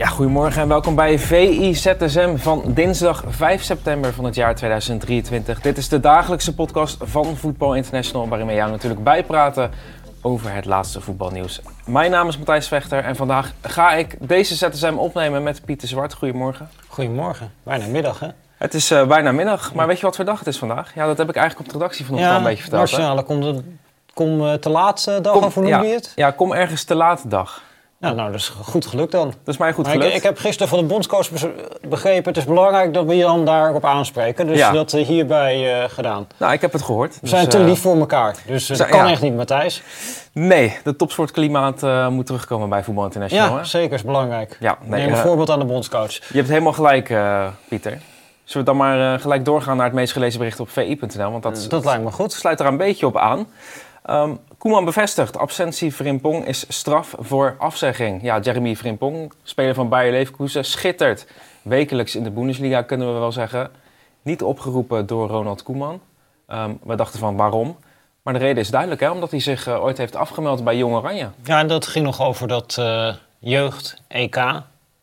Ja, goedemorgen en welkom bij VI ZSM van dinsdag 5 september van het jaar 2023. Dit is de dagelijkse podcast van Voetbal International waarin we jou natuurlijk bijpraten over het laatste voetbalnieuws. Mijn naam is Matthijs Vechter en vandaag ga ik deze ZSM opnemen met Pieter Zwart. Goedemorgen. Goedemorgen. Bijna middag, hè? Het is uh, bijna middag, maar weet je wat voor dag het is vandaag? Ja, dat heb ik eigenlijk op de redactie vanochtend al een beetje verteld. Nationale komt kom uh, te laat uh, dag, kom, of hoe noem ja, je het? Ja, kom ergens te laat dag. Nou, nou, dat is goed gelukt dan. Dat is mij goed Maar gelukt. Ik, ik heb gisteren van de bondscoach begrepen... het is belangrijk dat we je dan daarop aanspreken. Dus Ja. dat hierbij eh, gedaan. Nou, ik heb het gehoord. We zijn Dus, te eh, lief voor elkaar. Dus eh, dat kan ja. echt niet, Matthijs. Nee, de topsportklimaat eh, moet terugkomen bij Voetbal International. Ja, hè? zeker is belangrijk. Ja, nee, Neem een eh, voorbeeld aan de bondscoach. Je hebt helemaal gelijk, eh, Pieter. Zullen we dan maar eh, gelijk doorgaan naar het meest gelezen bericht op vi.nl? Want dat, Dat lijkt me goed. sluit er een beetje op aan. Ehm Koeman bevestigt, absentie Frimpong is straf voor afzegging. Ja, Jeremy Frimpong, speler van Bayer Leverkusen, schittert wekelijks in de Bundesliga, kunnen we wel zeggen. Niet opgeroepen door Ronald Koeman. Ehm, we dachten van waarom? Maar de reden is duidelijk, hè? omdat hij zich eh, ooit heeft afgemeld bij Jong Oranje. Ja, en dat ging nog over dat eh, jeugd-EK.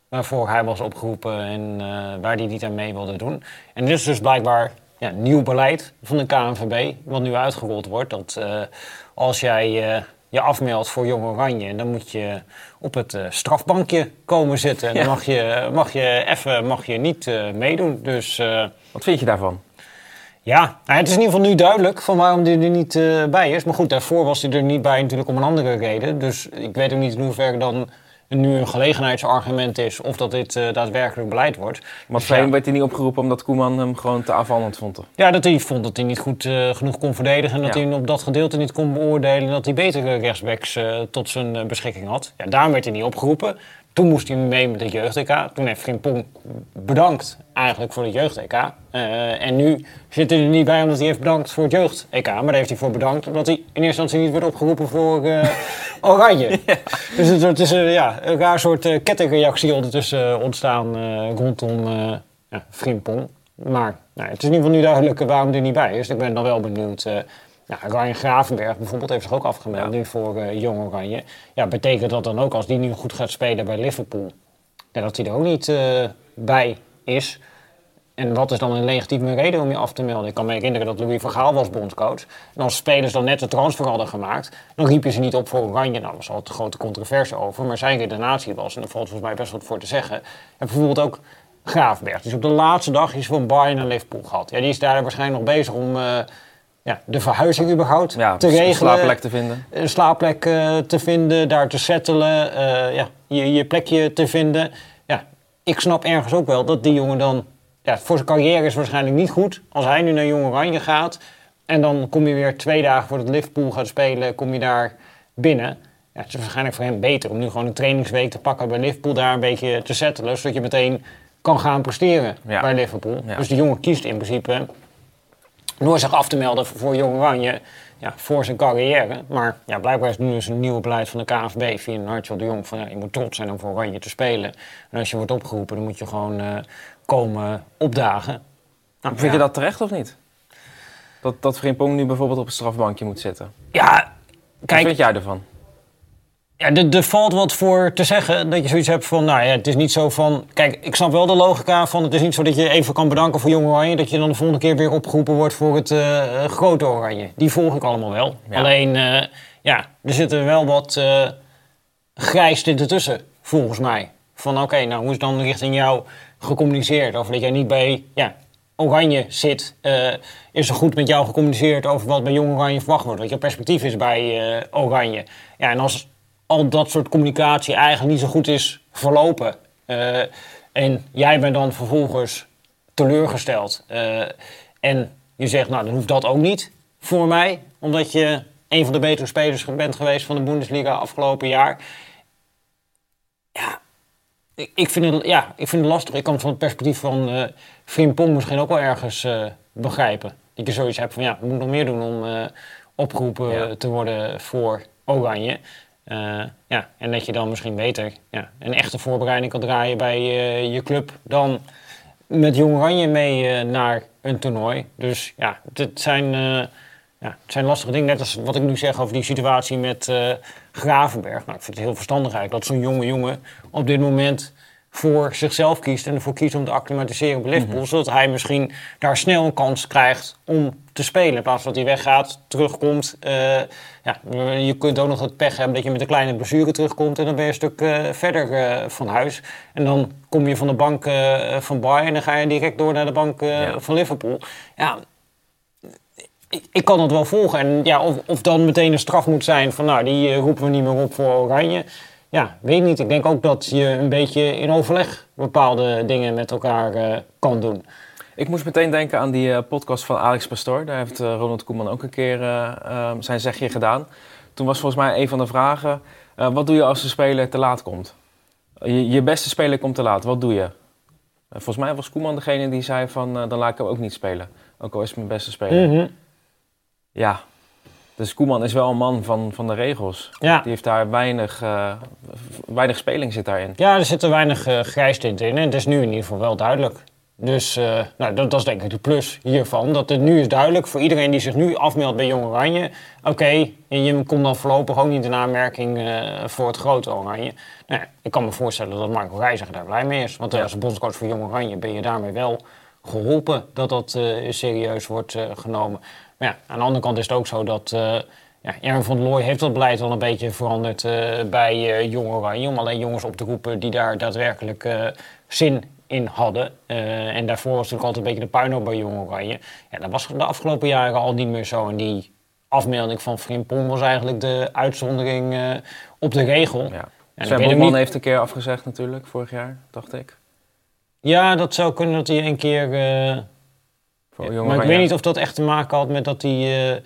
Waarvoor hij was opgeroepen en eh, waar hij niet aan mee wilde doen. En dit is dus blijkbaar ja, nieuw beleid van de KNVB. Wat nu uitgerold wordt. Dat eh, als jij eh, je afmeldt voor Jong Oranje. Dan moet je op het eh, strafbankje komen zitten. En dan mag je, mag je even mag je niet meedoen. Dus Wat vind je daarvan? ja, nou, het is in ieder geval nu duidelijk van waarom hij er niet bij is. Maar goed, daarvoor was hij er niet bij natuurlijk om een andere reden. Dus ik weet ook niet in hoeverre dan nu een gelegenheidsargument is of dat dit eh, daadwerkelijk beleid wordt. Want Dus ja, werd hij niet opgeroepen omdat Koeman hem gewoon te aanvallend vond. ja, dat hij vond dat hij niet goed eh, genoeg kon verdedigen en dat Ja. hij op dat gedeelte niet kon beoordelen en dat hij betere rechtsbacks eh, tot zijn beschikking had. Ja, daarom werd hij niet opgeroepen. Toen moest hij mee met het jeugd-EK. Toen heeft Frimpong bedankt eigenlijk voor het jeugd-EK. Eh, en nu zit hij er niet bij omdat hij heeft bedankt voor het jeugd-EK. Maar daar heeft hij voor bedankt omdat hij in eerste instantie niet werd opgeroepen voor eh, Oranje. Dus het, het is eh, ja, een raar soort kettingreactie ondertussen ontstaan rondom ja, Frimpong. Maar nou, het is in ieder geval nu duidelijk waarom hij er niet bij is. Ik ben dan wel benieuwd. Ja, Ryan Gravenberg bijvoorbeeld heeft zich ook afgemeld Ja. nu voor eh, Jong Oranje. Ja, betekent dat dan ook als die nu goed gaat spelen bij Liverpool, ja, dat hij er ook niet eh, bij is? En wat is dan een legitieme reden om je af te melden? Ik kan me herinneren dat Louis van Gaal was bondscoach. En als spelers dan net de transfer hadden gemaakt, dan riep je ze niet op voor Oranje. Nou, daar was al een grote controverse over. Maar zijn redenatie was, en daar valt volgens mij best wat voor te zeggen. Hebt bijvoorbeeld ook Graafberg. Die is op de laatste dag is van Bayern naar Liverpool gehad. Ja, die is daar waarschijnlijk nog bezig om eh, ja, de verhuizing überhaupt Ja, te een regelen slaapplek te vinden. een slaapplek eh, te vinden, daar te settelen, eh, ja, je, je plekje te vinden. Ja, ik snap ergens ook wel dat die jongen dan... Ja, voor zijn carrière is waarschijnlijk niet goed als hij nu naar Jong Oranje gaat. En dan kom je weer twee dagen voordat Liverpool gaat spelen, kom je daar binnen. Ja, het is waarschijnlijk voor hem beter om nu gewoon een trainingsweek te pakken bij Liverpool, daar een beetje te settelen, zodat je meteen kan gaan presteren Ja. bij Liverpool. Ja. Dus de jongen kiest in principe door zich af te melden voor Jong Oranje ja, voor zijn carrière. Maar ja, blijkbaar is nu dus een nieuwe beleid van de KNVB via Nigel de Jong van ja, je moet trots zijn om voor Oranje te spelen. En als je wordt opgeroepen, dan moet je gewoon eh, komen opdagen. Nou, Vind ja. je dat terecht of niet? Dat, dat Frimpong nu bijvoorbeeld op het strafbankje moet zitten. Ja, Wat kijk, vind jij ervan? Ja, er, er valt wat voor te zeggen. Dat je zoiets hebt van, nou ja, het is niet zo van... Kijk, ik snap wel de logica van... Het is niet zo dat je even kan bedanken voor Jong Oranje... dat je dan de volgende keer weer opgeroepen wordt voor het eh, eh, grote Oranje. Die volg ik allemaal wel. Ja. Alleen, eh, ja, er zitten wel wat eh grijs ertussen, volgens mij. Van, oké, nou, hoe is dan richting jou gecommuniceerd? Over dat jij niet bij ja, Oranje zit. eh, is er goed met jou gecommuniceerd over wat bij Jong Oranje verwacht wordt? Wat je perspectief is bij Oranje? Ja, en als al dat soort communicatie eigenlijk niet zo goed is verlopen. eh, en jij bent dan vervolgens teleurgesteld. eh, en je zegt, nou, dan hoeft dat ook niet voor mij. Omdat je een van de betere spelers bent geweest van de Bundesliga afgelopen jaar. Ja, ik, ik, vind het, ja, ik vind het lastig. Ik kan het van het perspectief van uh, Frimpong misschien ook wel ergens uh, begrijpen. Dat je zoiets hebt van ja, we moeten nog meer doen om opgeroepen te worden voor Oranje. Ja, en dat je dan misschien beter ja, een echte voorbereiding kan draaien bij je club dan met Jong Oranje mee naar een toernooi. Dus ja, het zijn, ja, het zijn lastige dingen. Net als wat ik nu zeg over die situatie met Gravenberg. Nou, ik vind het heel verstandig eigenlijk dat zo'n jonge jongen op dit moment voor zichzelf kiest en ervoor kiest om te acclimatiseren op Liverpool. Mhm. Zodat hij misschien daar snel een kans krijgt om te spelen. In plaats van dat hij weggaat, terugkomt. Uh, ja, je kunt ook nog het pech hebben dat je met een kleine blessure terugkomt. En dan ben je een stuk uh, verder uh, van huis. En dan kom je van de bank van Bayern en dan ga je direct door naar de bank ja. van Liverpool. Ja, ik, ik, kan het wel volgen. En ja, of, of dan meteen een straf moet zijn van nou, die roepen we niet meer op voor Oranje ja, weet niet. Ik denk ook dat je een beetje in overleg bepaalde dingen met elkaar uh, kan doen. Ik moest meteen denken aan die uh, podcast van Alex Pastoor. Daar heeft uh, Ronald Koeman ook een keer zijn zegje gedaan. Toen was volgens mij een van de vragen: wat doe je als de speler te laat komt? Je, je beste speler komt te laat, wat doe je? volgens mij was Koeman degene die zei van dan laat ik hem ook niet spelen. Ook al is het mijn beste speler. Mhm. Ja, dus Koeman is wel een man van, van de regels. Ja. Die heeft daar weinig, uh, weinig speling zit daarin. Ja, er zit er weinig uh, grijstint in. En het is nu in ieder geval wel duidelijk. Dus uh, nou, dat, dat, is denk ik de plus hiervan. Dat het nu is duidelijk voor iedereen die zich nu afmeldt bij Jong Oranje. Oké, okay, je komt dan voorlopig ook niet in aanmerking voor het grote Oranje. Nou, ik kan me voorstellen dat Marco Reiziger daar blij mee is. Want ja. als bondscoach voor Jong Oranje ben je daarmee wel geholpen dat dat serieus wordt genomen. Maar ja, aan de andere kant is het ook zo dat uh, ja, Aaron van der Looy heeft dat beleid wel een beetje veranderd uh, bij uh, Jong Oranje. Om alleen jongens op te roepen die daar daadwerkelijk zin in hadden. en daarvoor was het natuurlijk altijd een beetje de puinhoop bij Jong Oranje. Ja, dat was de afgelopen jaren al niet meer zo. En die afmelding van Frimpong was eigenlijk de uitzondering op de regel. Ja. Sven niet... heeft een keer afgezegd natuurlijk, vorig jaar, dacht ik. Ja, dat zou kunnen dat hij een keer maar ik weet niet of dat echt te maken had met dat hij uh,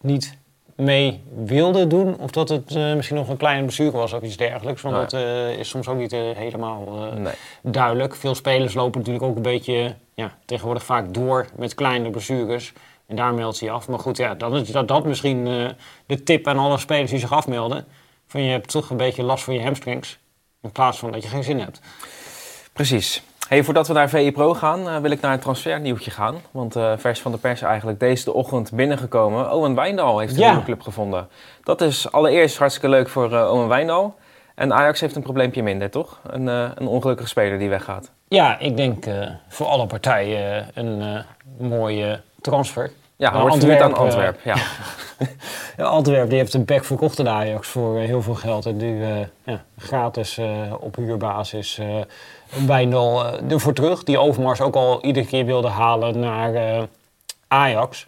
niet mee wilde doen. Of dat het uh, misschien nog een kleine blessure was of iets dergelijks. Want dat uh, is soms ook niet helemaal nee. duidelijk. Veel spelers lopen natuurlijk ook een beetje ja, tegenwoordig vaak door met kleine blessures. En daar meldt hij af. Maar goed, ja, dan is dat, dat misschien de tip aan alle spelers die zich afmelden. Van je hebt toch een beetje last van je hamstrings. In plaats van dat je geen zin hebt. Precies. Hey, voordat we naar VE Pro gaan, uh, wil ik naar een transfernieuwtje gaan. Want uh, vers van de pers eigenlijk deze ochtend binnengekomen. Owen Wijndal heeft een nieuwe club gevonden. Dat is allereerst hartstikke leuk voor uh, Owen Wijndal. En Ajax heeft een probleempje minder, toch? Een, een ongelukkige speler die weggaat. Ja, ik denk voor alle partijen een mooie transfer. Ja, hoort Antwerp, aan Antwerp. ja. Antwerp die heeft een back verkocht aan Ajax voor heel veel geld. En nu ja, gratis op huurbasis uh, ervoor terug. Die Overmars ook al iedere keer wilde halen naar Ajax.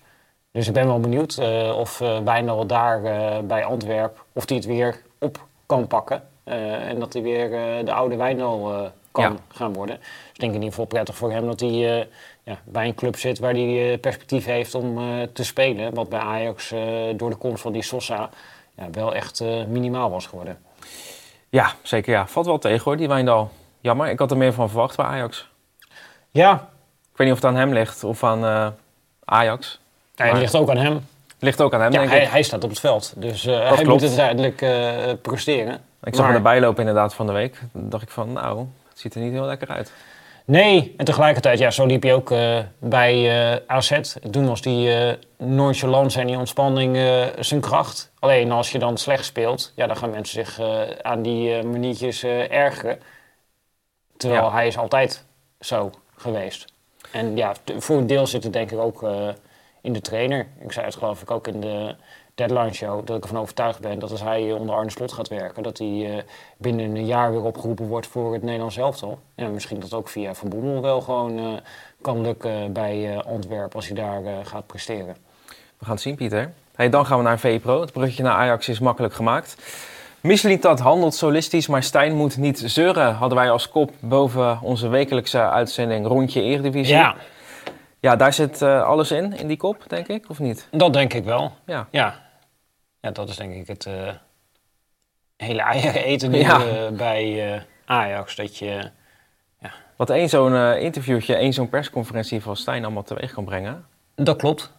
Dus ik ben wel benieuwd uh, of uh, daar bij Antwerp, of hij het weer op kan pakken. en dat hij weer de oude Wijndal kan gaan worden. Dus ik denk in ieder geval prettig voor hem dat hij ja, bij een club zit waar hij perspectief heeft om te spelen. Wat bij Ajax door de komst van die Sosa ja, wel echt minimaal was geworden. Ja, zeker ja. Valt wel tegen hoor, die Wijndal. Jammer, ik had er meer van verwacht bij Ajax. Ja. Ik weet niet of het aan hem ligt of aan uh, Ajax. Ja, het ligt ook aan hem. Ligt ook aan hem, ja, denk hij, ik. hij staat op het veld, dus uh, hij klopt. moet het uiteindelijk uh, presteren. Ik zag maar... hem erbij lopen inderdaad van de week. Dan dacht ik van, nou, het ziet er niet heel lekker uit. Nee, en tegelijkertijd, ja, zo liep hij ook uh, bij uh, AZ. Toen was die uh, nonchalance en die ontspanning zijn kracht. Alleen als je dan slecht speelt, ja, dan gaan mensen zich aan die maniertjes ergeren. Terwijl hij is altijd zo geweest. En ja, voor een deel zit het denk ik ook in de trainer. Ik zei het geloof ik ook in de deadline show, dat ik ervan overtuigd ben dat als hij onder Arne Slot gaat werken, dat hij uh, binnen een jaar weer opgeroepen wordt voor het Nederlands elftal. En misschien dat ook via Van Bommel wel gewoon uh, kan lukken bij Antwerpen als hij daar gaat presteren. We gaan het zien, Pieter. Hey, dan gaan we naar VPRO. Het bruggetje naar Ajax is makkelijk gemaakt. Mislintat handelt solistisch, maar Stijn moet niet zeuren. Hadden wij als kop boven onze wekelijkse uitzending Rondje Eredivisie. Ja. Ja, daar zit uh, alles in, in die kop, denk ik, of niet? Dat denk ik wel. Ja. Ja, ja dat is denk ik het uh, hele eieren eten nu ja. uh, bij Ajax. Dat je, Wat één zo'n eh, interviewtje, één zo'n persconferentie van Stijn allemaal teweeg kan brengen. dat klopt.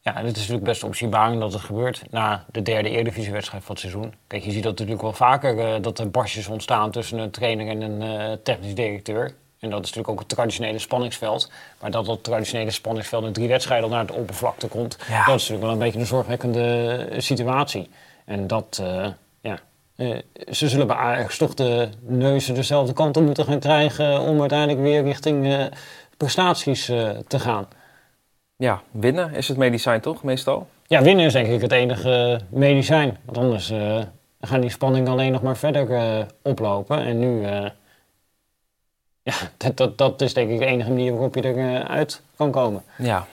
Ja, het is natuurlijk best opzienbaar dat het gebeurt na de derde Eredivisiewedstrijd van het seizoen. Kijk, je ziet dat natuurlijk wel vaker, eh, dat er barstjes ontstaan tussen een trainer en een eh, technisch directeur. En dat is natuurlijk ook het traditionele spanningsveld. Maar dat dat traditionele spanningsveld in drie wedstrijden naar het oppervlakte komt, Ja. dat is natuurlijk wel een beetje een zorgwekkende eh, situatie. En dat, eh, ja, eh, ze zullen bij Ajax toch de neuzen dezelfde kant op moeten gaan krijgen om uiteindelijk weer richting prestaties te gaan. Ja, winnen is het medicijn toch, meestal? Ja, winnen is denk ik het enige medicijn. Want anders gaan die spanningen alleen nog maar verder oplopen. En nu, ja, dat, dat, dat is denk ik de enige manier waarop je eruit uit kan komen. Ja.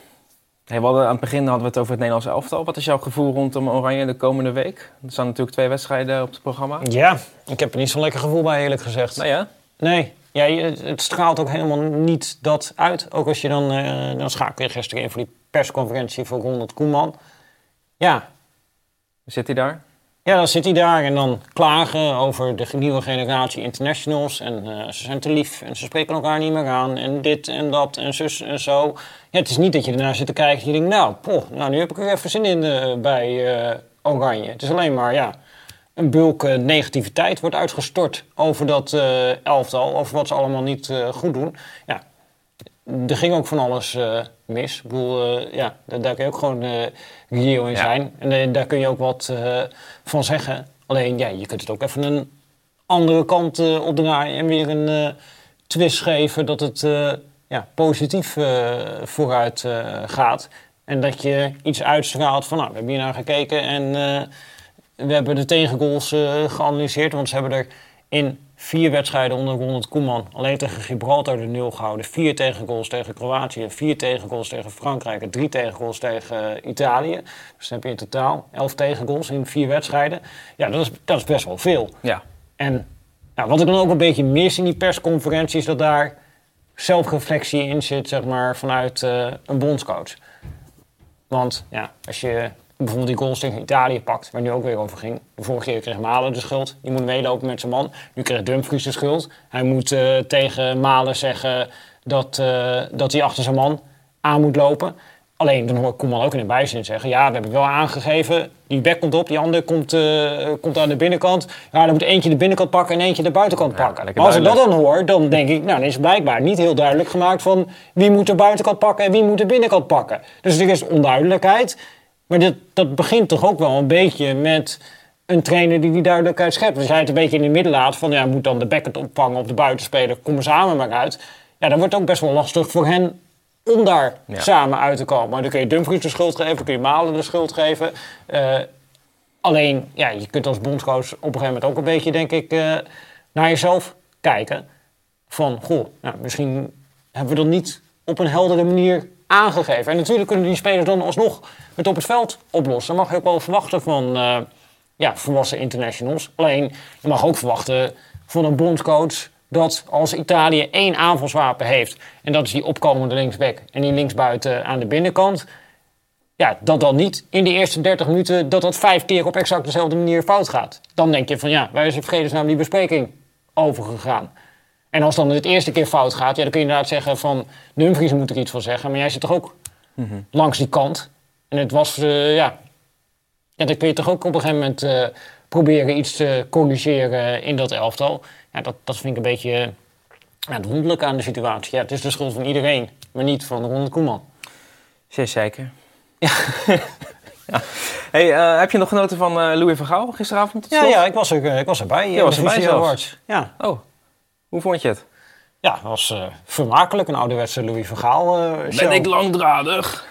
Hey, we hadden, aan het begin hadden we het over het Nederlands elftal. Wat is jouw gevoel rondom Oranje de komende week? Er staan natuurlijk twee wedstrijden op het programma. Ja, ik heb er niet zo'n lekker gevoel bij eerlijk gezegd. Nee, ja? Nee, ja, het straalt ook helemaal niet dat uit. Ook als je dan, eh dan schakel je gisteren in voor die persconferentie voor Ronald Koeman. Ja, Zit hij daar? Ja, dan zit hij daar en dan klagen over de nieuwe generatie internationals. En eh, ze zijn te lief en ze spreken elkaar niet meer aan. En dit en dat en zus en zo. Ja, het is niet dat je ernaar zit te kijken en je denkt... Nou, poh, nou nu heb ik er even zin in eh, bij eh, Oranje. Het is alleen maar, ja, een bulk negativiteit wordt uitgestort over dat elftal. Over wat ze allemaal niet goed doen. Ja, er ging ook van alles eh, mis. Ik bedoel, eh, ja, daar, daar kun je ook gewoon reëel in Ja. zijn. En daar kun je ook wat van zeggen. Alleen, ja, je kunt het ook even een andere kant opdraaien... en weer een twist geven dat het ja, positief vooruit gaat. En dat je iets uitstraalt van, nou, we hebben hier naar gekeken... en we hebben de tegengoals geanalyseerd. Want ze hebben er in vier wedstrijden onder Ronald Koeman alleen tegen Gibraltar de nul gehouden. Vier tegengoals tegen Kroatië, vier tegengoals tegen Frankrijk en drie tegengoals tegen eh, Italië. Dus dan heb je in totaal elf tegengoals in vier wedstrijden. Ja, dat is, dat is best wel veel. Ja. En nou, wat ik dan ook een beetje mis in die persconferentie is dat daar zelfreflectie in zit, zeg maar, vanuit eh, een bondscoach. Want ja, als je bijvoorbeeld die goals tegen Italië pakt, waar nu ook weer over ging. De vorige keer kreeg Malen de schuld. Die moet meelopen met zijn man. Nu kreeg Dumfries de schuld. Hij moet eh, tegen Malen zeggen dat, eh, dat hij achter zijn man aan moet lopen. Alleen dan hoor ik Koeman ook in de bijzin zeggen... ja, we hebben wel aangegeven, die bek komt op, die andere komt, eh, komt aan de binnenkant. Ja, dan moet eentje de binnenkant pakken en eentje de buitenkant Ja, pakken. Maar als ik dat dan hoor, dan denk ik... nou, dan is blijkbaar niet heel duidelijk gemaakt van... wie moet de buitenkant pakken en wie moet de binnenkant pakken. Dus er is onduidelijkheid. Maar dat, dat begint toch ook wel een beetje met een trainer die die duidelijkheid schept. Als jij het een beetje in de midden laat van... ja, moet dan de het opvangen of de buitenspeler, kom er samen maar uit. Ja, dan wordt het ook best wel lastig voor hen om daar Ja. samen uit te komen. Maar dan kun je Dumfries de schuld geven, dan kun je Malen de schuld geven. Eh, alleen, ja, je kunt als bondscoach op een gegeven moment ook een beetje, denk ik, eh, naar jezelf kijken. Van, goh, nou, misschien hebben we dat niet op een heldere manier En natuurlijk kunnen die spelers dan alsnog het op het veld oplossen. Dat mag je ook wel verwachten van eh, ja, volwassen internationals. Alleen, je mag ook verwachten van een bondscoach dat als Italië één aanvalswapen heeft... en dat is die opkomende linksback en die linksbuiten aan de binnenkant... ja, dat dan niet in de eerste 30 minuten dat dat vijf keer op exact dezelfde manier fout gaat. Dan denk je van ja, waar is in vredesnaam die bespreking overgegaan? En als dan het eerste keer fout gaat, ja, dan kun je inderdaad zeggen van... Dumfries moet er iets van zeggen, maar jij zit toch ook langs die kant. En het was, eh, ja... ja... Dan kun je toch ook op een gegeven moment eh, proberen iets te corrigeren in dat elftal. Ja, dat, dat vind ik een beetje eh, ja, het wonderlijke aan de situatie. Ja, het is de schuld van iedereen, maar niet van Ronald Koeman. Zeer zeker. Ja. ja. Hey, heb je nog genoten van Louis van Gaal gisteravond? Ja, ja ik, was er, ik was erbij. Je was erbij zelfs. Ja, Oh, hoe vond je het? ja het was eh, vermakelijk. Een ouderwetse Louis van Gaal eh, show. Ben ik langdradig?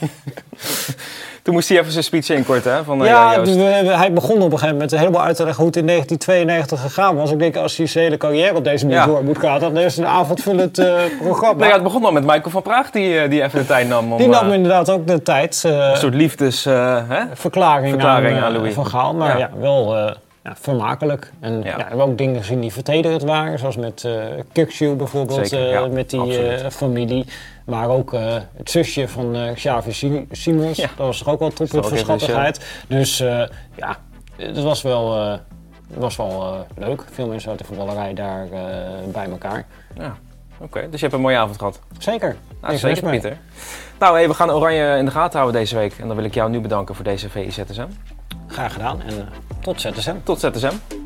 Toen moest hij even zijn speech inkorten, hè? Van, eh, Ja, dus hij begon op een gegeven moment helemaal uit te leggen hoe het in 1992 gegaan was. Ik denk, als hij zijn hele carrière op deze manier Ja. door moet gaan, dan is het een avondvullend eh, programma. Nou ja, het begon al met Michael van Praag, die, die even de tijd nam om Die nam inderdaad ook de tijd. eh, een soort liefdes... eh, hè? verklaring, aan, aan Louis. Van Gaal. Maar ja, Ja. wel eh, ja, vermakelijk. En ja. Ja. we hebben ook dingen gezien die vertederend waren. Zoals met Kirkshoe bijvoorbeeld. Zeker, eh, met die eh, familie. Maar ook het zusje van Xavi Sim- Simons. Dat was toch ook wel is voor schattigheid. Dus ja, het was wel Het was wel leuk. Veel mensen uit de voetballerij daar bij elkaar. Ja, oké. Dus je hebt een mooie avond gehad. Zeker. Nou, zeker, mee. Pieter. Nou, hey, we gaan Oranje in de gaten houden deze week. En dan wil ik jou nu bedanken voor deze VI ZSM. Graag gedaan en eh, tot ZSM. Tot ZSM.